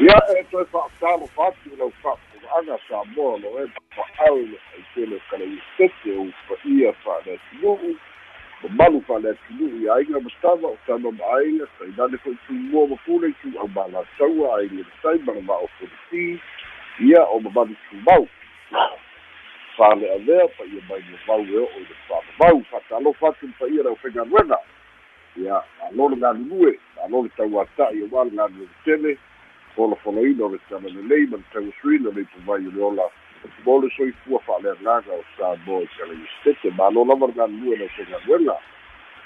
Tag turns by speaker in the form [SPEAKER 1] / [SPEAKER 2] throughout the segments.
[SPEAKER 1] ia e toe fa'atalo fatu lau fa'apoga'aga sa moa lo e fa'au le aitele kalaietete ou fa'ia fa'aleatinu'u ma malu fa'aleatinu'u ia aiga mastava o tano ma'aiga tainane fo'i tumua mafule i tu'au malataua ai le tai ma le ma'opoliti ia o mamalu tumau fa'ale'alea paia mai mamau e o'o i le fa'amamau fa'atalofa atu le paia le aufaigaluega ia alo le galulue alo le tauata'i le galulue tele folofoloina o le talalelei ma le tauasuina le ipuvai o le ola mo le soifua fa'aleagaga o sa mo i kalaistete ma lo lava le galulue le fegaluega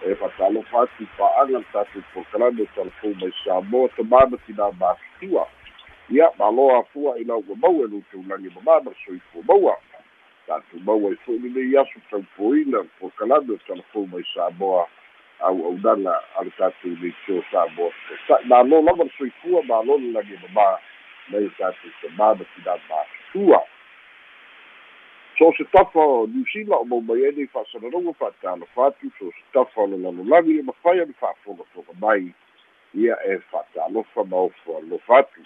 [SPEAKER 1] e fatalofa atu fa'aga le tatou pokalame o talafou mai sa mo tamana tinā matutua ia malo afua i lau mamau e lagi mamā ma soifua maua. Tatou maua i fo'i lelei aso taupoina pokalame o talafou mai sa moa auaunaga a le tatou leitio sa moa fesa'i malo lava le soifua malo le lagi mamā mai tatou tamana tinā matutua so se tafa o niusila o maumai ai nei fa'asalalauga fa'atalofa atu so se tafa o le lalolagi e mafai a le fa'afogatoga mai. Ia e fa'atalofa ma ofo alofa atu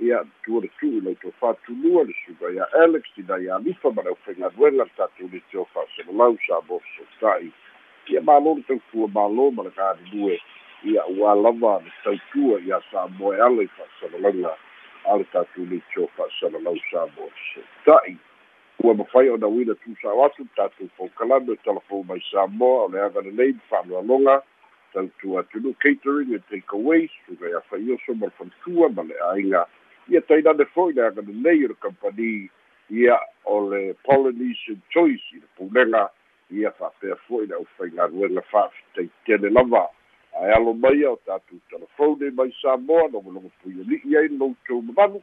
[SPEAKER 1] ia tua le tu'u lautou fa'atulua le suga ia alex tina ia alifa ma le aufaigaluega le tatou le tio fa'asalalau sa mo fesota'i ia malo le taufua malo ma le galulue ia ua lava le tautua ia sa moe ala i fa'asalalauga a le tatou le tio fa'asalalau sa mo fesota'i ua mafai ona uina tusao atu tatou faukalame o mai samoa o le aga lelei fa'aloaloga tautu atunu catering take away suga ia faioso ma le faletua ma le aiga ia tainane fo'i le aga lelei o le kampani ia o le polynesian choice i le pulega ia fa'apea fo'i le ʻaufaigaluega fa'afitaitele lava. Ae alo maia o tatou telefone mai samoa logologo puiali'i ai loutou mamalu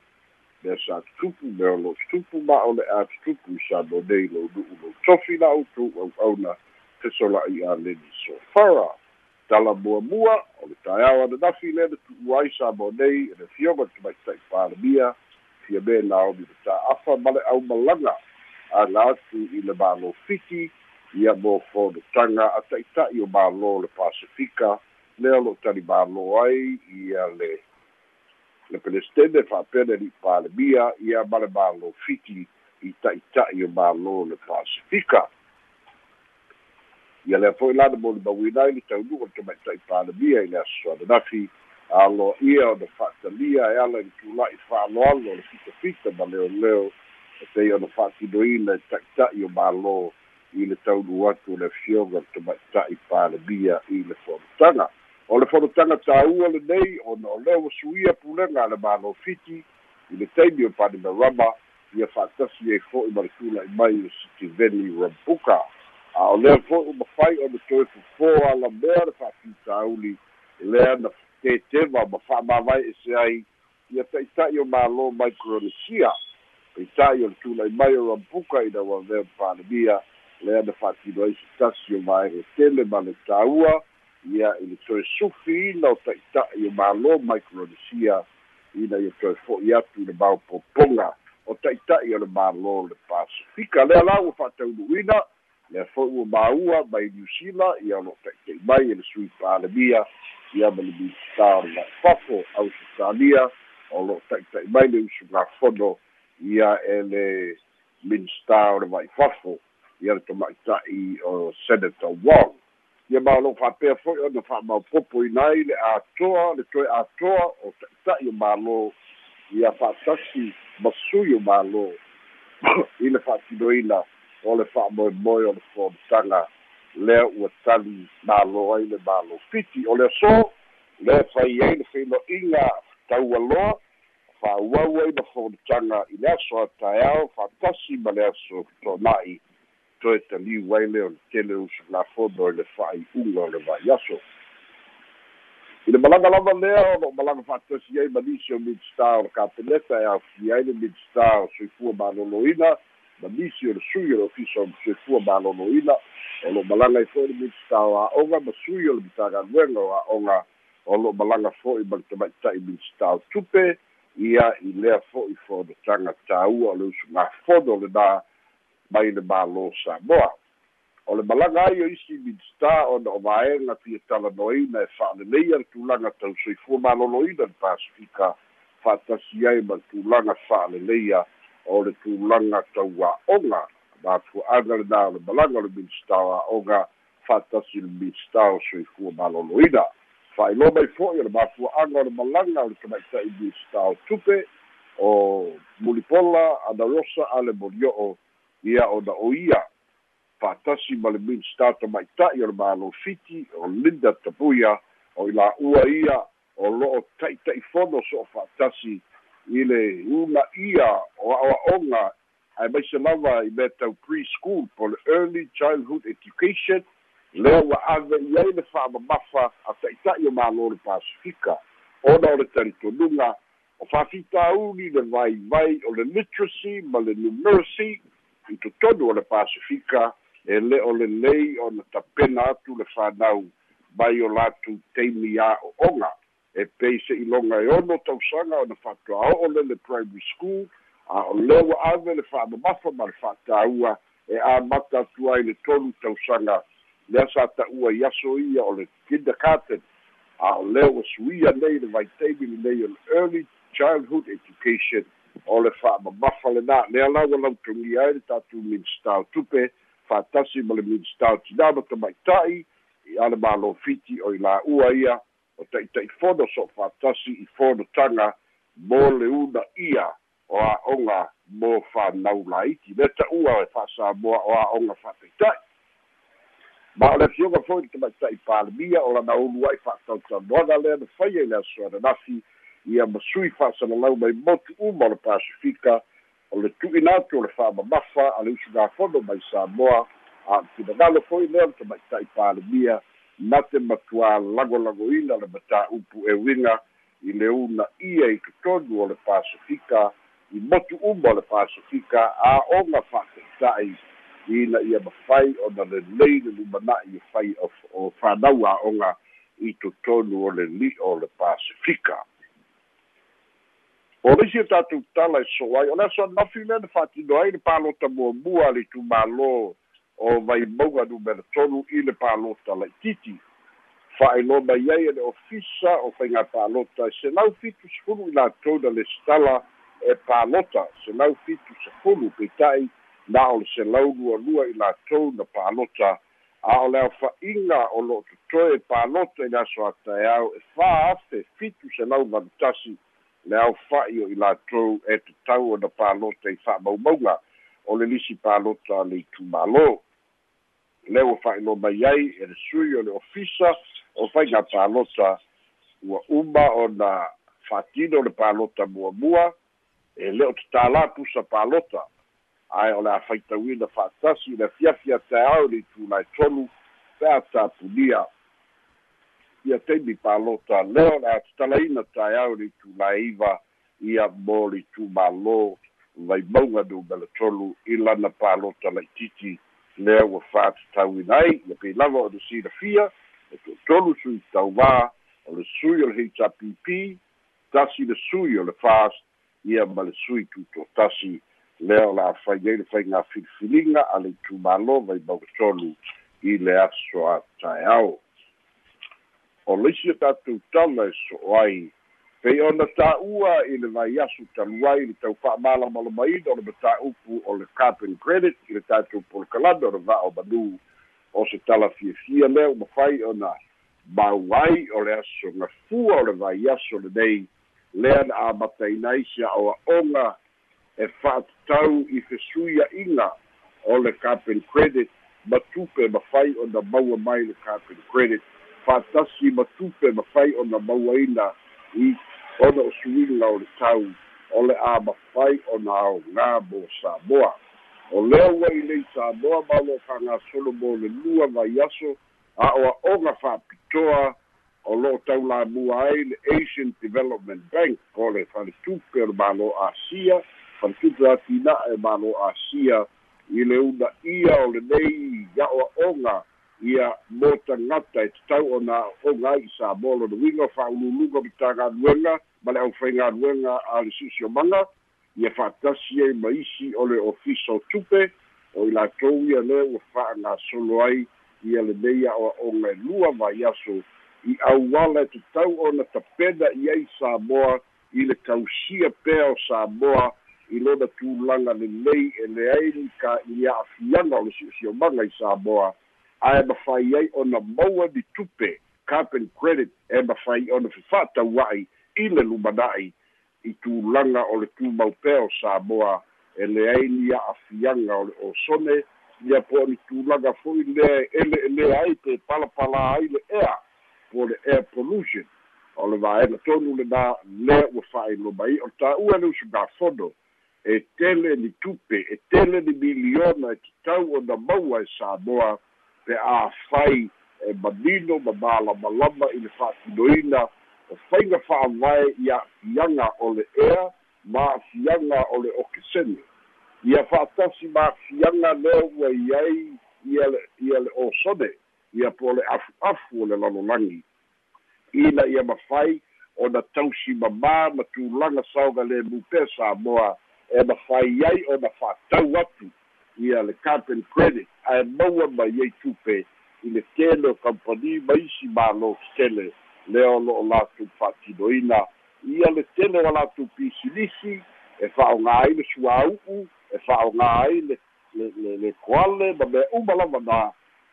[SPEAKER 1] mea sa tutupu mea o lo tutupu ma o le a tutupu i sa mo nei lo nu'u lo tofi na outou au'auna fesola'i a leni sofara. Tala muamua o le taeao ana nafi le na tu'u ai sa mo nei e le fioga tamaita'i palemia fia me laomi le ta'afa ma le ʻaumalaga aga atu i le mālō fiti ia mo fonotaga a ta'ita'i o mālō le pasifika lea lo'o tali mālō ai ia le le pelestene fa'apena li'i palemia ia ma le mālō fiti i ta'ita'i o mālō le pasifika. Ia lea fo'i lana mo le mauina ai le taunu'u le tamaita'i palemia i le aso ananafi aloa ia ona fa'atalia e ala i tula'i fa'aloalo le fitafita ma leoleo e pei ona fa'atinoina e ta'ita'i o mālō i le taunu atu le fioga le tamaita'i palemia i le fonotaga o le fonotaga tāua lenei ona o lea ua suia pulega a le mālō fiti i le taimi o panimarama ia fa'atasi ai fo'i ma le tula'i mai o sitiveli rambuka. A o lea fo'i uma fai ona toe fofō ala mea le fa'afitauli lea na tetema ma fa'amāwai ese ai ia ta'ita'i o mālō micronesia. Peita'i o le tula'i mai o rambuka ina ua mea palemia lea na fa'atino ai se tasi o maere tele ma le tāua ia i le toe sufi ina o ta'ita'i o mālō micronesia ina ia toe fo'i atu i le maopopoga o ta'ita'i o le mālō le pasifika lea la ua fa'ataunu'uina lea fo'i ua māua mai niusila ia lo'o ta'ita'i mai e le sui palemia ia ma le minista o le la'ifafo ausitalia o lo'o ta'ita'i mai le usu gafono ia e le minista o le ma'ifafo ia le toma'ita'i o senator wong. Ia malo fa'apea fo'i ona fa'amaopopo ina ai le atoa le toe atoa o ta'ita'i o mālō. Ia fa'atasi masui o mālō. I le fa'atinoina o le fa'amoemoe o le fonotaga lea ua tali mālō ai le mālō fiti o le aso lea fai ai le feilo'iga taualoa fa'auau ai na fonotaga i le aso ataeao fa'atasi ma le aso tona'i toe taliu ai o le tele usu lafono le fa'ai'uga o le vaiaso i le malaga lava lea o lo'o malaga fa'atasi ai ma nisi o midstar o le kapeneta e aofia ai le midstar o soifua malōlōina ma nisi o le sui o le ofisa o soifua malōlōina o lo'o malaga i fo'i le midstar o a'oga ma sui o le mitagaluega o a'oga o lo'o malaga fo'i ma le tamaita'i midstar tupe ia i lea fo'i fonotaga tāua o le usu gafono lenā mai le mālō samoa o le malaga ai o isi midstar ona o vaega fia talanoina e fa'aleleia le tulaga tausoifua malōlōina le pasifika. Fa'atasi ai ma tulaga fa'aleleia o le tulaga taua'oga mafua'aga lenā o le malaga o le minista o a'oga fa'atasi le minista o soifua malōlōina fa'ailoa mai fo'i o le mafua'aga o le malaga o le tamaita'i minista o tupe o mulipola ana rosa a le molio'o ia ona o ia. Fa'atasi ma le minista tamaita'i o le malofiti o linda tapuia o i la'ua ia o lo'o ta'ita'ifono so o fa'atasi i le una ia o a'oa'oga ae maise lava i mea tau preschool po le early childhood education. Lea ua ave i ai le fa'amamafa a ta'ita'i o mālō le pasifika. Ona o le talitonuga o fa'afitauli le vaivai o le literacy ma le numeracy i totonu o le pasifika e le o lelei ona tapena atu le fanau mai o latu teimi a'o'oga e pei se'i loga e ono tausaga ona fa'atoa'o'o le le primary school a o lea ua ave le fa'amamafa ma le fa'atāua e amata atu ai le tolu tausaga. Lea sa ta'ua i aso ia o le kindergarten a o lea ua suia nei le vaitaimi lenei o le early childhood education o le fa'amamafa lenā lea laua lautogia ai le tatou minista o tupe. Fa'atasi ma le minista o tinā ma tamaita'i i a le malofiti o i la'ua ia. O ta'ita'ifono so o fa'atasi i fonotaga mo le una ia o a'oga mo fanau laiti le ta'ua e fa'asamoa o a'oga fa'ataita'i ma o le afioga fo'i le tamaita'i palemia o lana ulu ai fa'atautanoaga lea na faia i le aso ia masui fa'asalalau mai motu uma o le pasifika o le tu'ina atu o le fa'amamafa a le usugafono mai samoa a tinagalo fo'i lea le tamaita'i palemia na te matuā lagolagoina le matāupu e uiga i le una ia i totonu o le pasifika i motu uma o le pasifika a oga fa'ataita'i ina ia mafai ona lelei le lumana'i e fai o fanau a'oga i totonu o le li'o o le pasifika o lisi o tatou tala e so ai o le aso anafi lea na fa'atino ai le palota muamua le itumālō o vaimauga numera tolu i le palota la'ititi fa'ailoa mai ai e le ofisa o faiga palota e selau fitu sefulu i latou na le stala e palota selau fitu sefulu peita'i na o le selau lualua i latou na palota a o le aofa'iga o lo'o totoe palota i le aso ataeao e fā afe fitu selau valutasi le aofa'i o i latou e tatau ona palota i fa'amaumauga o le lisi palota le itumālō le ua fa'ailoa mai ai e le sui o le ofisa o faiga palota ua uma ona o le palota muamua e le o tatālā pusa palota ae o le a faitauina fa'atasi le afiafi ataeao le itulae tolu pe a tapunia ia taimi palota lea o le a tatalaina taeao le itulae iva ia mo le itumālō vaimauga numele tolu i lana palota laʻitiiti lea ua fa'atatauina ai ia pei lava o le silafia e to'atolu sui tauvā o le sui o le hpp tasi le sui o le fast ia ma le sui tuto'atasi lea o le afai ai le faiga filifiliga a le itumālō vai maukatolu i le aso taeao o leisi o tatou tala e so'o ai pei ona tā'ua i le vai asu talu ai le tau fa'amalamalamaina o le matā'upu o le carbon credit i le tatou polokalana o le va'o manu. O se tala fiafia lea uma fai ona mau ai o le aso gafua o le vai aso lenei lea na amataina isi a'oa'oga e fa'atatau i fesuia'iga o le carbon credit ma tupe mafai ona maua mai le carbon credit fa'atasi ma tupe mafai ona mauaina i ona o suiga o le tau. O le a mafai ona aogā mo samoa. O lea ua i lei samoa ma lo fagasolo mo le lua vai aso a o a'oga fa'apitoa o lo'o taulamua ai le asian development bank o le faletupe o le malo asia. Faletupe atina'a e asia i le una ia o lenei ia'o a'oga ia mo tagata e tatau ona a'oga ai i sa mo lona uiga fa'aululuga ma tagaluega ma le ʻaufaigaluega a le sisiomaga ia fa'atasi ai ma isi o le ofisa o tupe o i latou ia lea ua fa'agasolo ai ia lenei a'oa'oga e lua vai aso. I auala e tatau ona tapena i ai samoa i le tausia pea o samoa i lona tulaga lelei e leai ka i a'afiaga o le si'osiomaga i samoa ae mafai ai ona maua ni tupe. Carbon credit e mafai ona fefa'ataua'i i le lumana'i. I tulaga o le tumau pea o samoa e leai ni a'afiaga o le osone. Ia po o ni tulaga fo'i lea ele elea ai pe palapala ai le ea po le air pollution. O le vaega tonu lenā lea ua fa'ailoma'i o tā'ua le usugafono e tele ni tupe e tele ni miliona e tatau ona maua e samoa pe āfai e manino ma malamalama i le fa'atinoina o faiga fa'avae i a'afiaga o le ea ma a'afiaga o le okesene. Ia fa'atasi ma a'afiaga lea ua i ai ia le ia le osone ia po le afu'afu o le lalolagi ina ia mafai ona tausi mamā ma tulaga saoga lemu pea samoa e mafai ai ona fa'atau atu ia le carbon credit ae maua mai ai tupe i le tele o kampani ma isi mālō tele lea o lo'o latou fa'atinoina ia le tele o latou pisilisi e fa'aogā ai le suāu'u e fa'aogā ai le le le koale ma mea uma lava nā.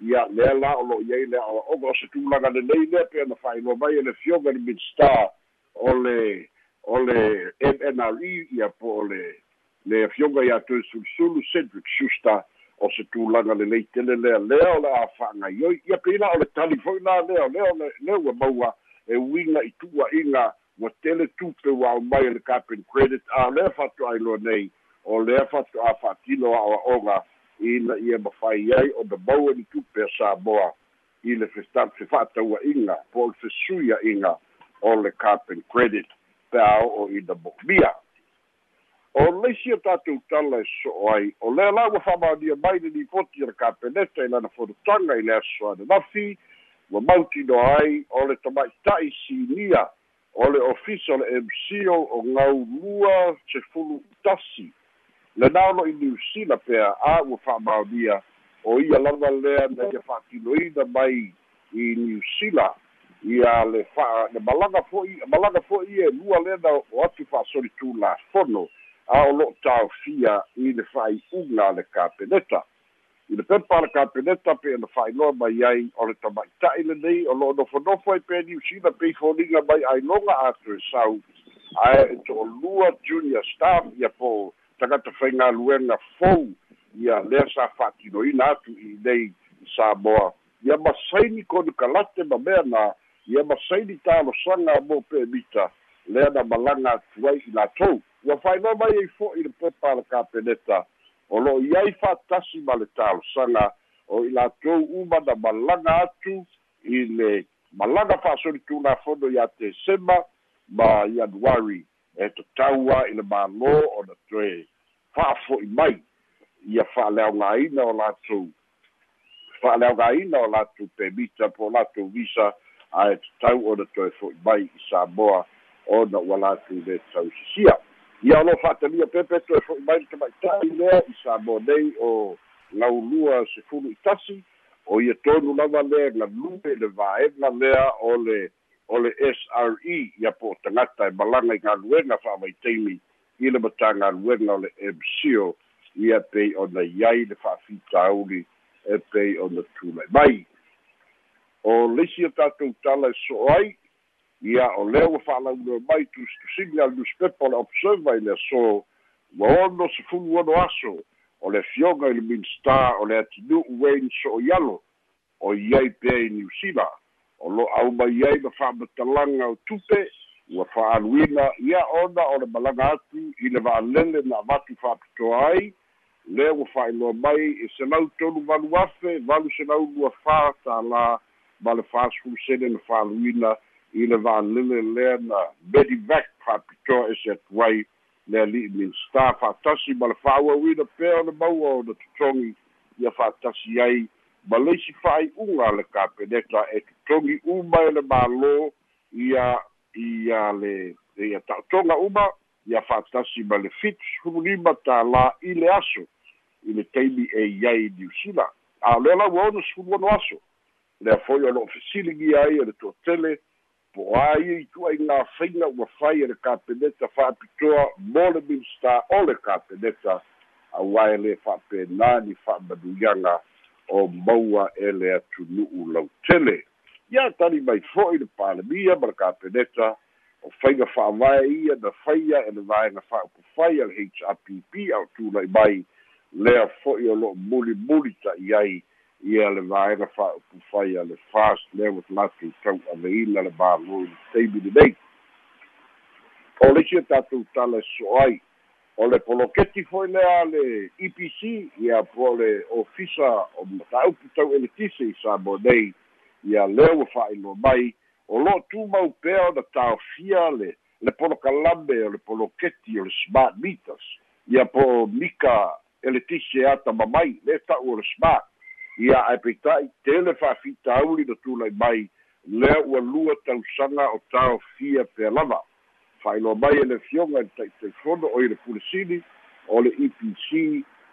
[SPEAKER 1] Ia lea la o lo'o iai le a'oga o se tulaga lelei lea pe ona fa'ailoa mai e le fioga le midstar o le o le mnre ia po o le le afioga iā toe sulusulu cedric schuster o se tulaga lelei tele lea lea o le a fa'agaioi ia peina o le tali fo'i la lea o lea o le lea ua maua e uiga i tu'ua'iga ua tele tupe ua au le carbon credit a lea fa'ato'ailoa nei o lea fa'ato'a fa'atino a'oa'oga ina ia mafai ai o na maua ni tupe a samoa i le fe fa'ataua'iga po o le fesuia'iga o le carbon credit pe a o'o ina mo'omia o leisi o tatou tala e so'o ai o lea la ua fa'amaonia mai le nipoti le kapeneta i lana fonotaga i le aso ananafi ua mautinoa ai o le tama'ita'i sinia o le ofisa o le mco o gau lua sefulu tasi lenā o lo'i niusila pea a ua fa'amaonia o ia lava lea na ia fa'atinoina mai i niusila ia le fa'a le malaga fo'i malaga fo'i e lua lena o atu fa'asoli tulafono a o lo'o taofia i le fa'ai'uga a le kapeneta i le pepa le kapeneta pe ona fa'ailoa mai ai o le tama'ita'i lenei o lo'o nofonofo ai pe niusila pei foliga mai ailoga e sau. Ae e to'olua junior staff ia po tagata faigaluega fou ia lea sa fa'atinoina atu i nei i samoa. Ia masaini konu kalate ma mea na ia masaini talosaga mo pe mita lea na malaga atu ai i latou ua fa'ailoa mai ai fo'i le pepa le kapeneta o lo'o i ai fa'atasi ma le talosaga o i latou uma na malaga atu i le malaga fa'asoli tulafono iā tesema ma ianuari e tataua i le mālō ona toe. Fa'afo'i mai ia fa'aleaogāina o latou fa'aleaogāina o latou pemita po latou visa ae tatau ona toe fo'i mai i samoa ona ua latou le tausisia ia o lo fa'atalia pepe toe fo'i mai le tamaita'i lea i sa mo nei o laulua sefulu i tasi o ia tonu lava lea galue le vaega lea o le o le sre ia po o tagata e malaga i galuega fa'amaitaimi i le matagaluega o le mco ia pei ona iai le fa'afitauli e pei ona tulai mai o leisi o tatou tala e so'o ai ia o lea ua fa'alauna mai tusitusiga a le newspepa o le observer i le aso ua ono sefulu ono aso o le fioga i le minstar o le atinu'u wayne so'oialo o iai pea i niusila o lo auma iai ma fa'amatalaga o tupe ua fa'aaluina ia ona o le malaga atu i le va'alele na avatu fa'apitoa ai lea ua fa'ailoa mai e selau tolu valu afe valu selau lua fā tālā ma le fasfulu na fa'aluina i le va'alele lea na medivac fa'apitoa ese atu ai le ali'i minsta fa'atasi ma le fa'auauina pea o le maua o na totogi ia fa'atasi ai. Ma leisi fa'ai'uga le kapeneta e totogi uma e le mālō. Ia ia le ia ta'otoga uma. Ia fa'atasi ma le fitu sefululima tālā i le aso. I le taimi e iai niusila a o lea lau ona sefulu ono aso. Lea foi o lo'o fesiligi ai e le to'atele po ai i tuaiga faiga ua fai e le kapeneta fa'apitoa mo le minista o le kapeneta auae lē fa'apena ni fa'amanuiaga o maua e le atunu'u lautele ia tali mai fo'i le palemia ma le kapeneta o faiga fa'avae ia na faia e le vaega fa'aupufai a le hrpp au tula'i mai lea fo'i o lo'o mulimuli ta'i ai ia le vaega fa'aupufai a le fast level latu tau'aveina le mālō i le taimi lenei o le isia tatou tala e so ai o le poloketi foi lea le epc ia po le ofisa o mataupu tau eletise i sa mo nei ia lea ua fa'ailoa mai o lo'o tumau pea ona taofia le le polokalame o le poloketi o le smart meters. Ia po mika eletise ata mamai le ta'u o le smart ia ae peita'i tele fa'afitauli na tulai mai lea ua lua tausaga o taofia pea lava. Fa'ailoa mai e le fioga i le taʻitaifono o i le pulesini o le epc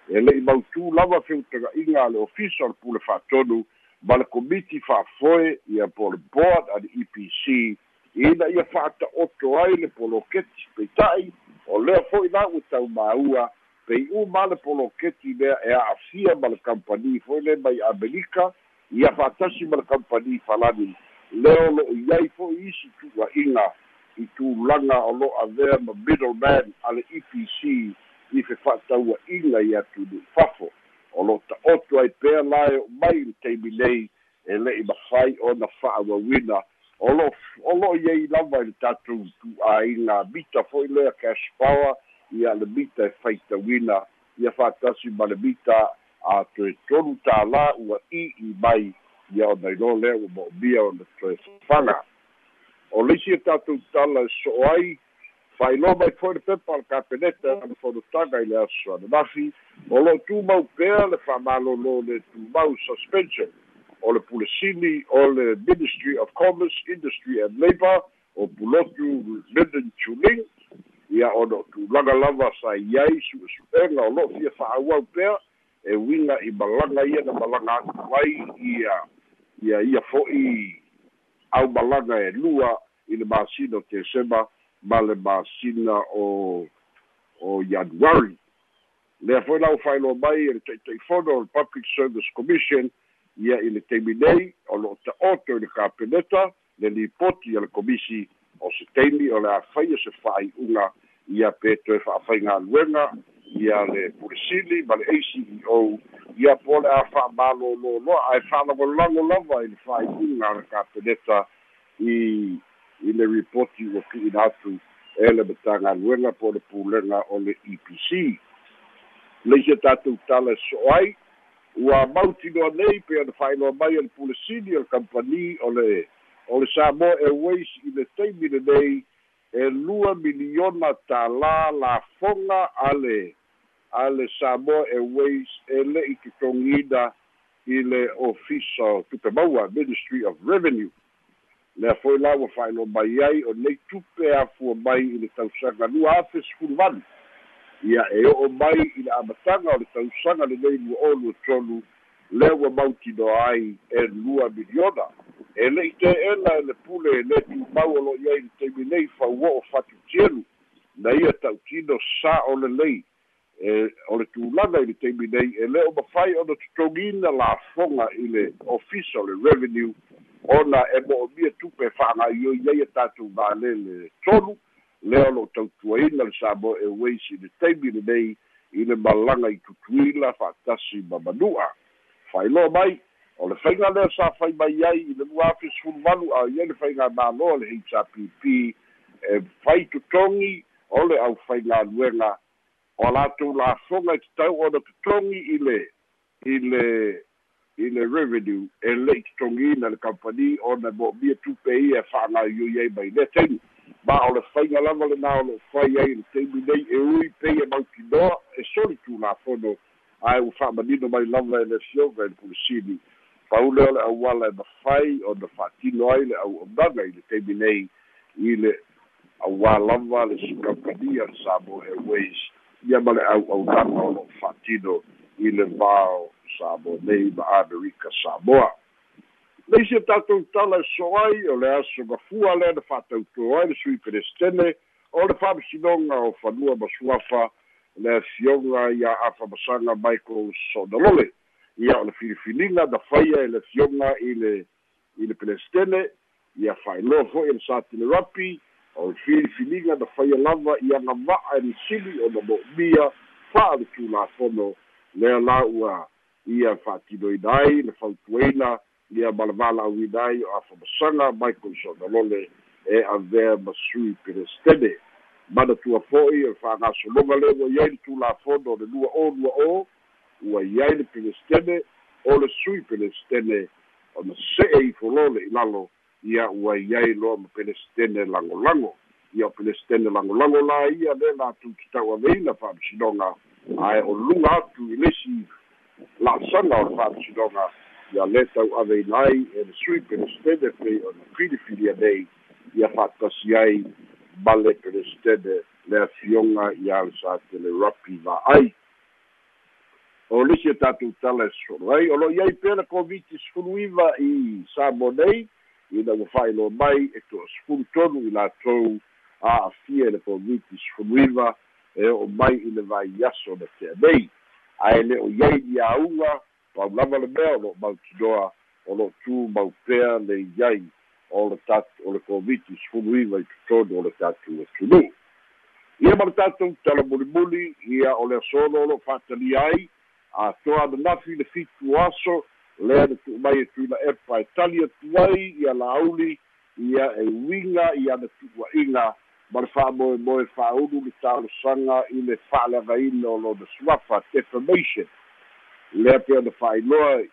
[SPEAKER 1] e le'i mautū lava feutaga'iga a le ofisa o le pule fa'atonu ma le komiti fa'afoe ia po le board a le epc ina ia fa'ata'oto ai le poloketi peita'i o lea fo'i la ua taumāua pei uma le poloketi lea e a'afia ma le kampani foi le mai amerika ia fa'atasi ma le kampani falani. Lea o lo'o iai fo'i isi tu'ua'iga i tulaga o lo avea ma middleman a le epc i fe fa'ataua'iga i atu ni'i fafo. O lo ta'oto ai pea la e o mai le taimi nei e le'i mafai ona fa'auauina. O lo o lo iai lava i le tatou tu'āiga mita fo'i lea cash power ia le mita e faitauina. Ia fa'atasi ma le mita a toe tolu tālā ua i'i mai ia ona ilo lea ua mo'omia o le toe fafaga o leisi e tatou tala e so'o ai fa'ailoa mai foi le pepa le kapeneta le fonotaga i le aso ananafi o lo'o tumau pea le fa'amālōlō le tumau suspension. O le pulesini o le ministry of commerce industry and labour o pulotu linen chuling ia o tulaga lava sa iai su'esu'ega o lo'o fia fa'auau pea e uiga i malaga ia na malaga atu ai ia ia ia fo'i au malaga e lua i le masina o tesema ma le masina o o ianuari lea foi lau failoa mai e le taʻitaʻifono o le public service commission ia i le taimi nei o lo'o ta'oto i le kapeneta le lipoti a le komisi o se taimi o le afaia se fa'ai'uga ia pe toe fa'afaigaluega ia le pulesili ma le aceo ia po le a fa'amālōlōloa ae fa'alagolago lava i le fa'ai'uga le kapeneta i i le ripoti ua ki'ina atu e le matagaluega po le pulega o le epc leisia tatou tala e so'o ai ua mautinoa nei pe ona fa'ailoa mai o le pulesini o le kampani o le o le samoa airways i le taimi lenei e lua miliona tālā lafoga a le a le samoa airways e le'i totogina i le ofisa tupe maua ministry of revenue. Lea foi la ua fa'ailo mai ai o nei tupe afua mai i le tausaga lua afe sefulu manu ia e o'o mai i le amataga o le tausaga lenei lua o lua tolu lea ua mautinoa ai e lua miliona. E le'i te'ena e le pule e lē tumau o lo'i ai le taimi nei fauo'o fatutielu na ia ta'utino sa o lelei e o le tulaga i le taimi nei e lē o mafai ona totogina lafoga i le ofisa o le revenue. Ona e mo'omia tupe fa'agaioi ai e tatou mālele tolu lea o lo'o tautuaina le samo airways i le taimi lenei i le malaga i tutuila fa'atasi ma manu'a fa'ailoa mai o le faiga lea sa fai mai ai i le lua afesfulu valu a ia le faiga māloa le hpp e fai totogi o le ʻaufaigaluega o latou lafoga i tatau ona totogi i le i le i le revenue e le'i totogina le kampani ona mo'omia tupe ia fa'agaioi ai mai. Lea taimi ma o le faiga lava lenā o lo'o fai ai le taimi nei e ui pei e mautinoa e soli tulafono ae ua fa'amanino mai lava e le fioga i le pulisini paule o le auala e mafai ona fa'atino ai le au'aunaga i le taimi nei. I le auā lava le sikampania le samo airways. Ia ma le au'aunaga o lo'o fa'atino i le vao Samoa nei ma Amerika Samoa. leisi o tatou tala e so ai o le aso gafua lea na fa'atautua ai le sui pelestene o le fa'amasinoga o fanua ma suafa le afioga ia afamasaga michael so'odalole ia o le filifiliga na faia e le afioga i le i le pelestene ia fa'ailoa fo'i le satile rapi o le filifiliga na faia lava i agava'a e le sili o na mo'umia fa'a le tulafono lea la ua ia fa'atinoina ai le fautuaina ia malavala auina ai o afamasaga michael so'odalole e avea masui pelestene manatua fo'i e fa'agasologa le ua iai le tulafono o le lua o lua o ua iai le pelestene o le sui pelestene ona se'e i folole i lalo ia ua iai loa ma pelestene lagolago ia o pelestene lagolago la ia le latou tatau aveina fa'amasinoga ae o luga atu i lesi la'asaga o le fa'amasinoga ia le tau aveina ai e le sui pelestene pei ona filifili nei ia fa'atasi ai ma le pelestene le afioga iā le sa tele rapi va'ai o lisi e tatou tala e sosolo ai o lo'i ai pea le koviti sefulu iva i samo nei ina ua fa'ailoa mai e to'a sefulu tonu i latou a'afia i le koviti sefulu iva e o'o mai i le vaiaso na tea nei ae le o iai liauga paulava le mea o lo'o mautunoa o lo'o mau pea le iai o le tatu o le koviti sefulu iva i totonu o le tatou atunuu ia ma le tatou tala mulimuli ia o le asono lo'o fa'atalia ai atoa nanafi le fitu aso lea na tu'umai e tuina epa e tali atu ai ia lauli ia e uiga ia na tu'ua'iga ma le fa'amoemoe fa'aunu le talosaga i le fa'aleagaina o lona suafa defamation. Lea pea na fa'ailoa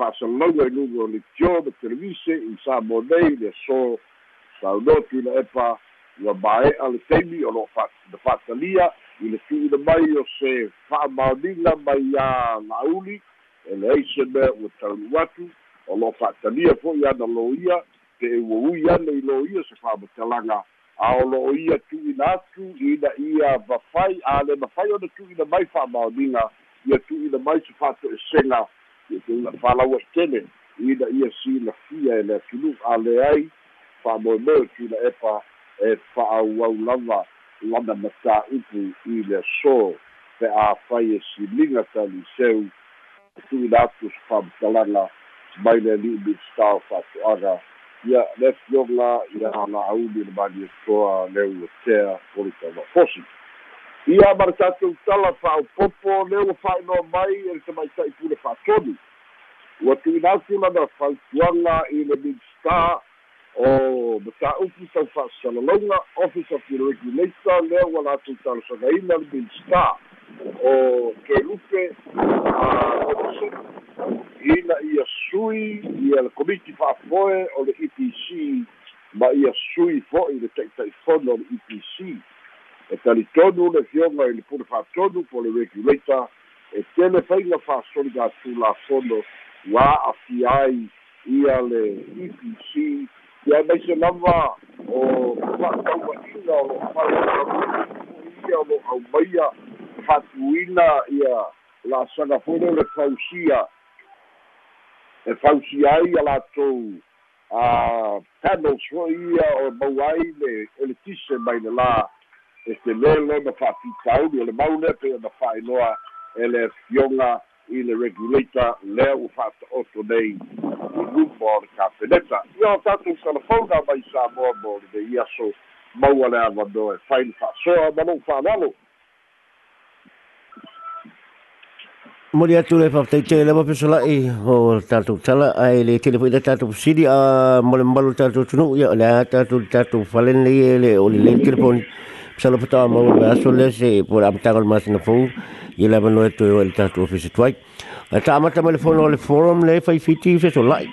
[SPEAKER 1] fa'asalalauga i luga o le tio ma televise i sa mo nei le aso saunoa tuina epa ua mae'a le taimi o lo'o na fa'atalia i le tu'uina mai o se fa'amaoniga mai iā la'auli e leai se mea ua taulu atu o lo'o fa'atalia fo'i ana lo ia pe e ua ui ana i lo ia se fa'amatalaga a o lo'o ia tu'uina atu ina ia mafai a le mafai ona tu'uina mai fa'amaoniga ia tu'uina mai se fa'ato'esega ia tu'uina fa'alaua i tele ina ia silafia e le atunu a leai fa'amoemoe tu'uina epa e fa'auau lava lana matā'upu i le aso pe a fai e siliga taliseu tu'uina atu se fa'amatalaga mai le ali'i midstar fa'ato'aga ia le fioga ia la'auli le maniatoa le uatea politaumafosi ia ma le tatou tala fa'aopopo le ua fa'ailoa mai e le tamaita'i pule fa'atonu ua tu'uina atu lana fautuaga i le midstar o mataupu tau fa'asalalauga office of the regulator lea ua latou talosagaina le minstar o kelupe ina ia sui ia le komiti fa'afoe o le epc ma ia sui fo'i le ta'ita'ifono o le epc e talitonu le fioga i le pule fa'atonu po le regulator e tele faiga fa'asoli gatulafono ua a'afia ai ia le epc ia mai se lava o fa'ataua'iga o lo'o fa'aia o lo'o aumaia fa'atuina ia la'asaga leu le fausia e fausia ai a latou a panels fo'i ia o mau ai le e le tise mai le lā e te lē lona fa'apitauli o le mau lea pe ona fa'ailoa e le fioga i le regulator lea ua fa'ato'oto nei grupo o le kapeneta. Ia o tatou telefona mai sa moa mo le vei aso maua le avanoa e fai le fa'asoa ma lou fa'alalo
[SPEAKER 2] Mori atu le whawtaite le wapi solai o tātou tala ai le tele fwoi tātou siri a mole mbalo tātou tunu ia le a tātou tātou whalen le le o le le sala pata ma o le aso le se po la pata mas na fou ia le e to le tātou ofisi tuai a ta amata ma le fono le forum le fai fiti fe solai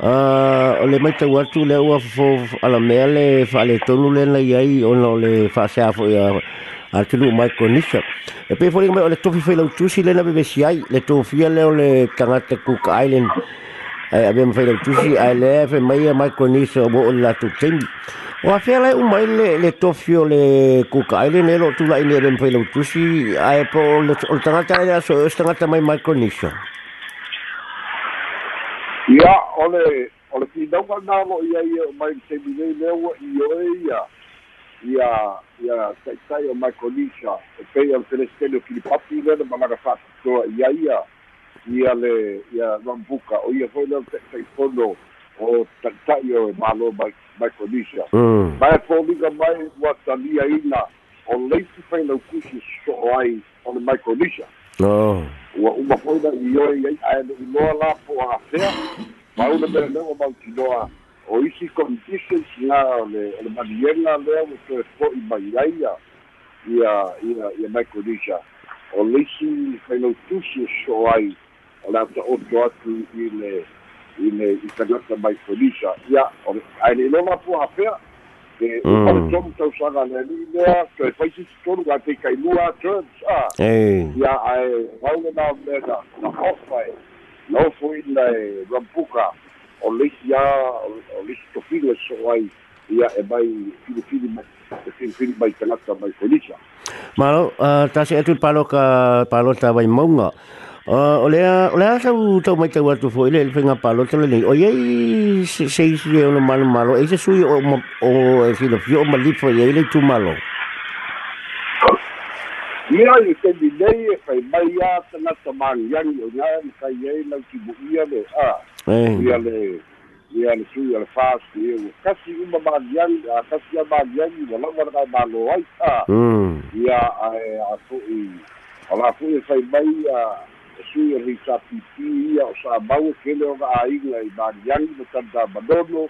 [SPEAKER 2] o le mai tau atu le ua fo ala mea le fa le tonu le na iai o le fa se afo ia a tunu mai ko nisa e pe fo le tofi fe lau tusi le na si ai le tofia le o le tangata Cook Island ai ave mai lau tusi ai le fe mai mai ko nisa o o la tu temi o a fea lai o mai le le tofi o le Cook Island e lo tu la ini ave mai lau tusi ai po le tangata le aso o tangata mai nisa
[SPEAKER 1] ia ole o le pinauga na lo ia ia o mai te minei lea ua i oe ia. Ia ia taitai o micronesia e pei al teleskele o kilipapi lena malaga fa'atutoa ia ia. Ia le ia rambuka o ia foi lea taʻitaifono o taʻitaʻi o e malo micronesia mae foliga mai ua talia ina o leisi failaukusi so'o ai o le micronesia ua uma foi na i oe iai ae le iloa la po afea mauna mea lea ua mautinoa o isi conditions nga o le o le maniega lea ua toe fo'i mai ai ia ia ia ia micronesia o leisi failautusi so ai o le ata'oto atu i le i le i tagata micronesia ia o le ae le iloa la po afea e uma le tonu tausaga le ali'i lea toe faisi tonu gatei kailua terms a ia ae vaulena mea na na ofa e na ofo ina e rampuka o leisi a o leisi tofiga so ai ia e mai filifili e filifili mai tagata mai felisa
[SPEAKER 2] malo tasi atu palo ka palo ta vai maunga o lea o lea sau tau mai tau atu fo ile le whenga palo tala nei o iei se se isi e ono malo malo e se sui o o e filo fio o malifo e ile tu malo
[SPEAKER 1] ia i te minei e whai mai a tangata mangiangi o ngā ni kai ei lau ki bu ia le a ia le ia le sui a le fast ia o kasi uma mangiangi a kasi a mangiangi wa lama na kai malo ai a ia a e a fu i a la fu i whai mai a sui e risa pipi ia o sa mau e kele o ga ainga i mangiangi ma tanda manono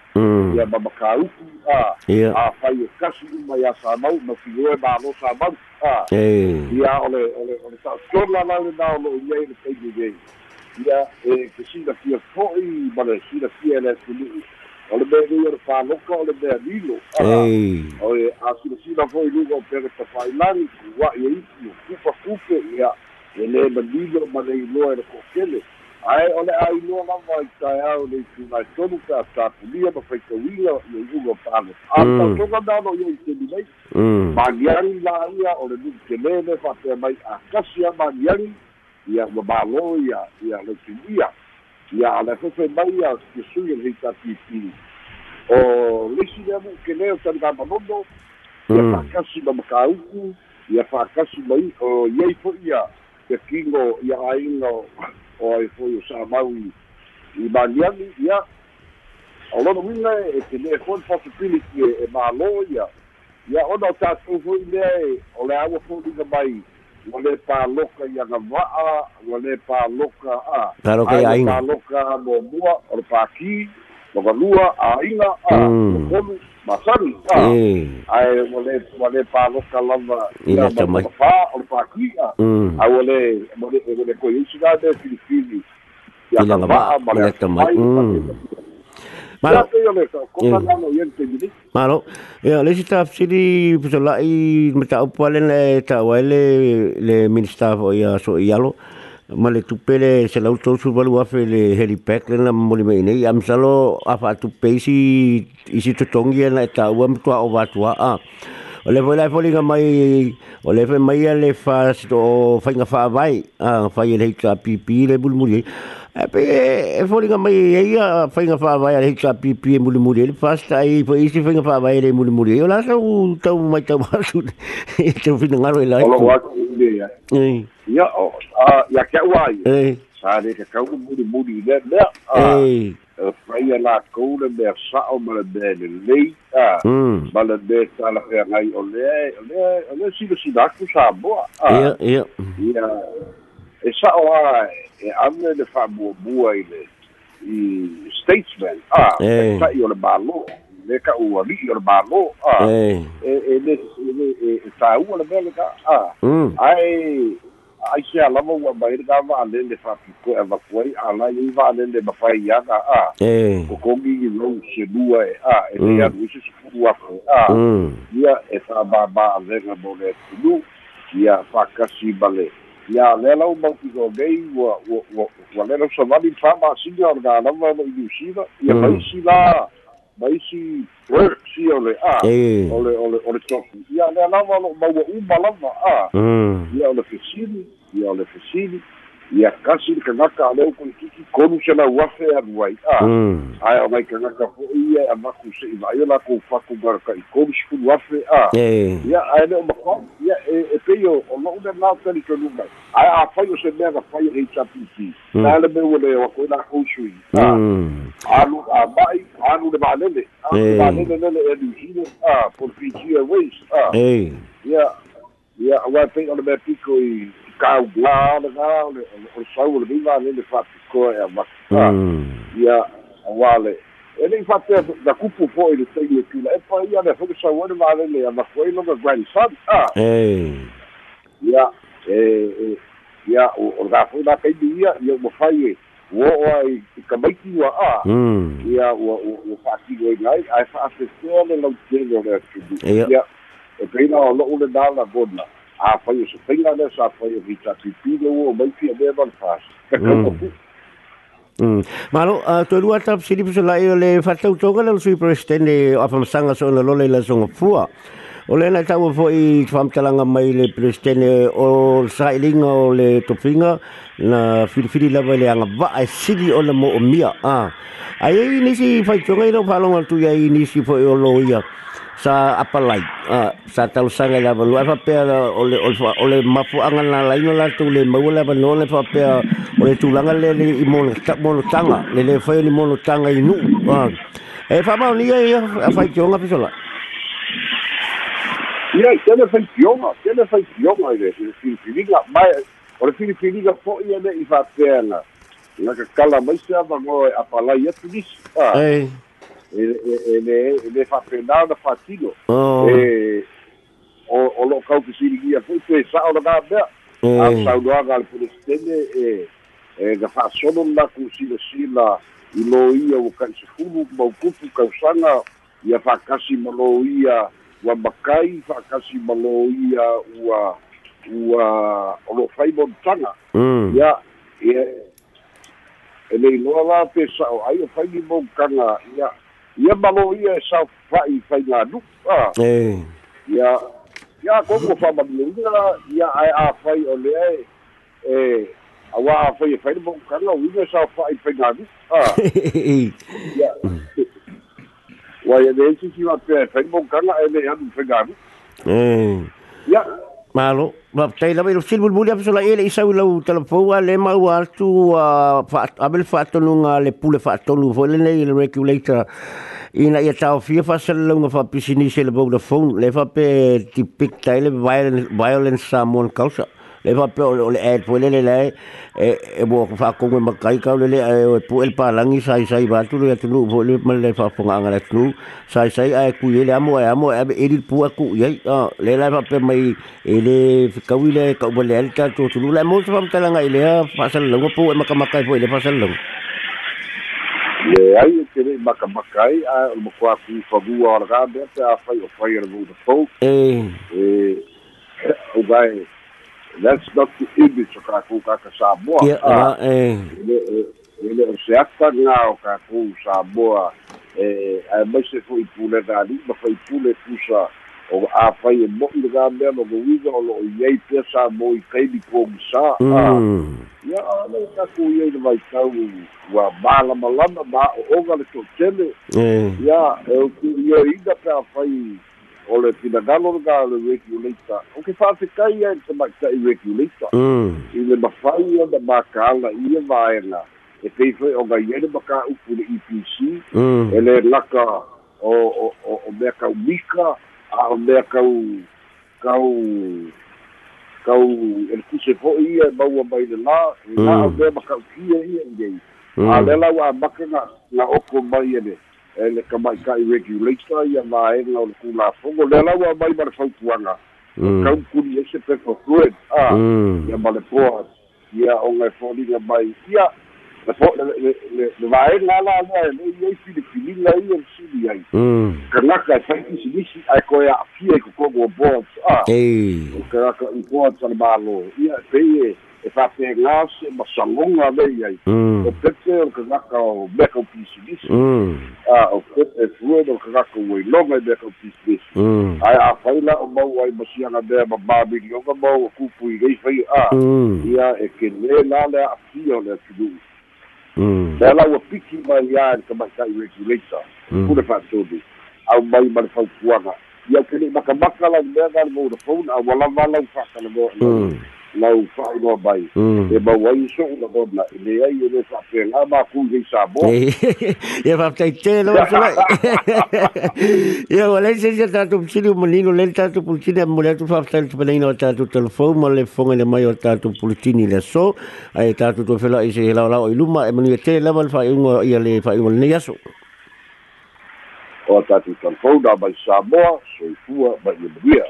[SPEAKER 1] ia ma makauku a a whai e kasi uma ia sa mau ma figoe malo sa mau a. Ia ole ole ole sa skola la le na lo ia le pe de ia e ke si da fia foi ma le si da fia le tulu ole ia fa loka ole lilo ole a si si da foi lugo per ta fai lan wa ia i kupa kupe ia ele ma lilo ma le lo e ko kele ai ole ai no na vai tai au le tu na tonu ka ta pulia ma fai kawila i ugo palo a ta toka da no i te ni maniari la ia o le nuku kelele fa'apea mai akasi a maniari ia ua mālo ia ia le tuia ia a le fefe mai ia ke sui le heitapipi o lesi lea mu'u kelē o taligāmanono ia fa'akasi ma makauku ia fa'akasi mai o iai fo'i ia ke kigo ia aiga o ai fo'i o sa'amau i i maniani ia o lona uiga e kelē foi possibility e mālo ia. Ia ona o tatou fo'i lea e o le aua fo'oliga mai ua lē paloka i agava'a ua lē paloka a.
[SPEAKER 2] Paloka
[SPEAKER 1] muamua o le paki logalua aiga a lokolu masani a ae ua lē ua lē paloka lava ia o le paki a ua lē ua lē koe. Isi la le filifili i agava'a ma le atamai Malo.
[SPEAKER 2] Malo. Ya, le sita sini pusala i mata upale le ta wale le minister ya so yalo. ma le tupele se lau tau su balu afe le helipak le na moli mai nei. Am salo afa tu isi tu tongi na ta uam tua o va tua a o le vola foli ga mai o le fe mai le fa sto fa nga fa vai. A fa ye le ka le bul muli e pe e foli ga mai e ia fa nga fa vai le ka pipi e muli muli le fa sta i fo isi fa nga fa vai le muli muli o la sa u tau mai tau ma e tu fina e la
[SPEAKER 1] ia ia o ia ka wa ia sa le ka ka bulmuli le le a faia lakou le mea sa'o ma le mea lelei a ma le mea talafeagai o lea o lea o lea silasila aku sa moa
[SPEAKER 2] ia ia
[SPEAKER 1] ia e sa'o a e ame le fa'amuamua i le i statesman a ta'i o le mālo le ka uali'i o le mālo a e e le e tāua le mea le ka a ae ai se alava ua mai le gava alele fa'apikoe avakuai alai ai va'alele mafai aga a kokogi lou selua e a e lei anu ise sefulu afe a ia e fa'amāmā'alega mo le atunu ia fa'akasi ma le. Ia lea lau mautigogei ua ua ua le lau savali fa'amasiga o le galava lo i niusila ia maisi la maisi si o le a. O le o le o le tofu ia lea lava lo maua uma lava a. Ia o le fesili ia o le fesili ia kasi le kagaka a leu koe kiki konu se lau afe anu ai a
[SPEAKER 2] Mm.
[SPEAKER 1] ae o mai kagaka fo'i ia e amaku se'i va'i o lakou faku maraka'i konu sefulu afe a. Ia ae le o makoa ia e e pei o o lo'u le lao tali tonu mai. Ae afai o se mea gafai e hpp
[SPEAKER 2] Mm.
[SPEAKER 1] na le mea ua le o koe lakou sui a
[SPEAKER 2] Mm.
[SPEAKER 1] anu ama'i anu le ma'alele anu le ma'alele lele e New Zealand a for Fiji Airways a ia ia auā pei o le mea piko i kau la le ga o le o le sau o le viva le le fa'apikoa e amaku a
[SPEAKER 2] Mm.
[SPEAKER 1] ia auā le e lei fa'apea na kupu fo'i le taimi e tula e pa ia le fo'i sau ane ma'alele a maku ai loga grandson a ia e ia o o ga foi la kaimi ia ia mo fai e wo o ai i kamaiti wa a ia o o fa'atino ai ngai ai fa'afefea le lau tele o le
[SPEAKER 2] Ia.
[SPEAKER 1] e peina o lo'u le nala a fai o se peiga le sa fai o vita pipi le ua mai fia mea man fas
[SPEAKER 2] Mm. Mm. Malo, uh, tu lua tap sini piso lai o le fatau toga le sui presidente o afamasanga so na lole la songa fua. O le na tau fo i whamtalanga mai le presidente o sailinga o le topinga na whiriwhiri lava le anga va ai siri o le mo o mia. Ah. Ai ai nisi whai tonga i no palonga tu ia i nisi fo o lo sa apalai ah sa tau sanga la lu fa pe o le o le- o le mafu anga na la ino la tu le mau la no le fa pe o le tulanga le le i mono ta mono tanga le le fa ni mono tanga i nu ah e fa ma ni e fa i tonga pisola
[SPEAKER 1] ia i tele fai pionga tele fai pionga i le i filipiniga mai o le filipiniga fo'i ane i fa'apea na na ka kala mai se avago e apalai atu nisi a
[SPEAKER 2] e
[SPEAKER 1] e e- e le e le fa'apena na fa'atino
[SPEAKER 2] oh
[SPEAKER 1] e o o lo kau ke sirigia foi pe sa o ga be a
[SPEAKER 2] e
[SPEAKER 1] sa do ga le presidente e e ga fa sono na ku sila sila i lo ia o kan se fulu mo kupu ka sanga ia fa kasi mo lo ia wa makai mo lo ia ua ua o lo fai mo tanga
[SPEAKER 2] mm
[SPEAKER 1] ia ia e le loa la pe sa o ai o fai mo kanga ia ia malo ia e sa fai fai na du ah
[SPEAKER 2] e
[SPEAKER 1] ia ia ko ko fa ma ni ia ai a fai o le ai e awa a fai fai mo kana wi ne sa fai fai na du ah ia wa ia de si si va pe fai e le anu fai na du
[SPEAKER 2] e
[SPEAKER 1] ia
[SPEAKER 2] Malo, ma tai la vero silbul buli apso la ele isa ulau telefona le mau atu a abel fa tonu nga le pule fa tonu fo le le regulator. Ina ia tau fia fa sel lunga fa pisini se le Vodafone le fa pe ti pic tai le violence violence samon causa le fa pe o le ad fo le le e e bo fa ko me makai ka le le e pu el palangi sai sai ba tu le tu fo le mal le fa fo nga le tu sai sai ai ku ye le amo amo e di pu ku ye le la fa pe mai e le ka wi le ka bo le ta tu tu le mo fa ta nga ile fa sal lo pu e maka makai fo le fa sal lo
[SPEAKER 1] le ai ke le maka makai a mo kwa ku fa bu o ga be te a fai o fai o the phone
[SPEAKER 2] e
[SPEAKER 1] e o vai that's not the image of ka ku ka ka sa mo
[SPEAKER 2] ya
[SPEAKER 1] ah
[SPEAKER 2] e
[SPEAKER 1] ele o se ata nga o ka ku sa boa. E a mai se foi pule da li ma foi pule kusa o a fai e mo i ga me no go wiga o lo ye pe sa mo i kai di ko sa. A
[SPEAKER 2] mm
[SPEAKER 1] ya le ka ku ye de vai tau wa bala malama ma o ga le to tele.
[SPEAKER 2] E
[SPEAKER 1] ya e o o le pinagalo ga le regulator o ke fa se kai e te ma kai regulator
[SPEAKER 2] mm.
[SPEAKER 1] I le mawhai o na makala i e vaenga e pei foi o ngai ene maka upu le EPC
[SPEAKER 2] mm.
[SPEAKER 1] E le laka o, o, o, mea kau mika a o mea kau kau kau e le kuse fo ia e maua mai le la e la o mea maka ukia ia i ei. A le la wa maka na na oko mai ene e le kamai kai regulator ia vaenga o le kula fongo le la wa mai ma le fautuanga kau kuri ese pe for good ah
[SPEAKER 2] mm.
[SPEAKER 1] ia ma le poa. Ia o ngai foliga mai. Ia le fo le le le le vai la la la le ia fi de fili la ia si ai.
[SPEAKER 2] Mm.
[SPEAKER 1] Kana ka fa ki si si ai ko ia fi ko ko go bo ah
[SPEAKER 2] e
[SPEAKER 1] kana ka i po sa ba lo ia e e fa pe ngas ma salonga le ia
[SPEAKER 2] mm
[SPEAKER 1] o pepe o kana ka o me ko pi si si
[SPEAKER 2] mm
[SPEAKER 1] ah o pepe fu o kana ka o longa me ko pi si
[SPEAKER 2] mm
[SPEAKER 1] ai a faila o mau ai masianga de ma o ka mau ku pu i ah
[SPEAKER 2] mm
[SPEAKER 1] ia e ke le la le a fio le tudu
[SPEAKER 2] Mm.
[SPEAKER 1] le lau apiki mai ia le kamaita'i regulator pule fa'atonu au mai ma le faupuaga ia kele makamaka lau mea ga le vodafone aualava lau fa'akalagoa. Lau fa'ailoa mai
[SPEAKER 2] Mm.
[SPEAKER 1] e mau ai so'u la ona e leai e le fa'apega maku i samoa
[SPEAKER 2] Ia whaptai te lo sala. Ia wale se se tatu psili manino le tatu pulitini mo le tu whaptai tu panaina o tatu telefon ma le fonga le mai o tatu pulitini le so ai tatu to fela i se la la o iluma e manu te lava le whaiunga ia le whaiunga le aso.
[SPEAKER 1] o tatu telefona mai samoa soifua mai ia manuia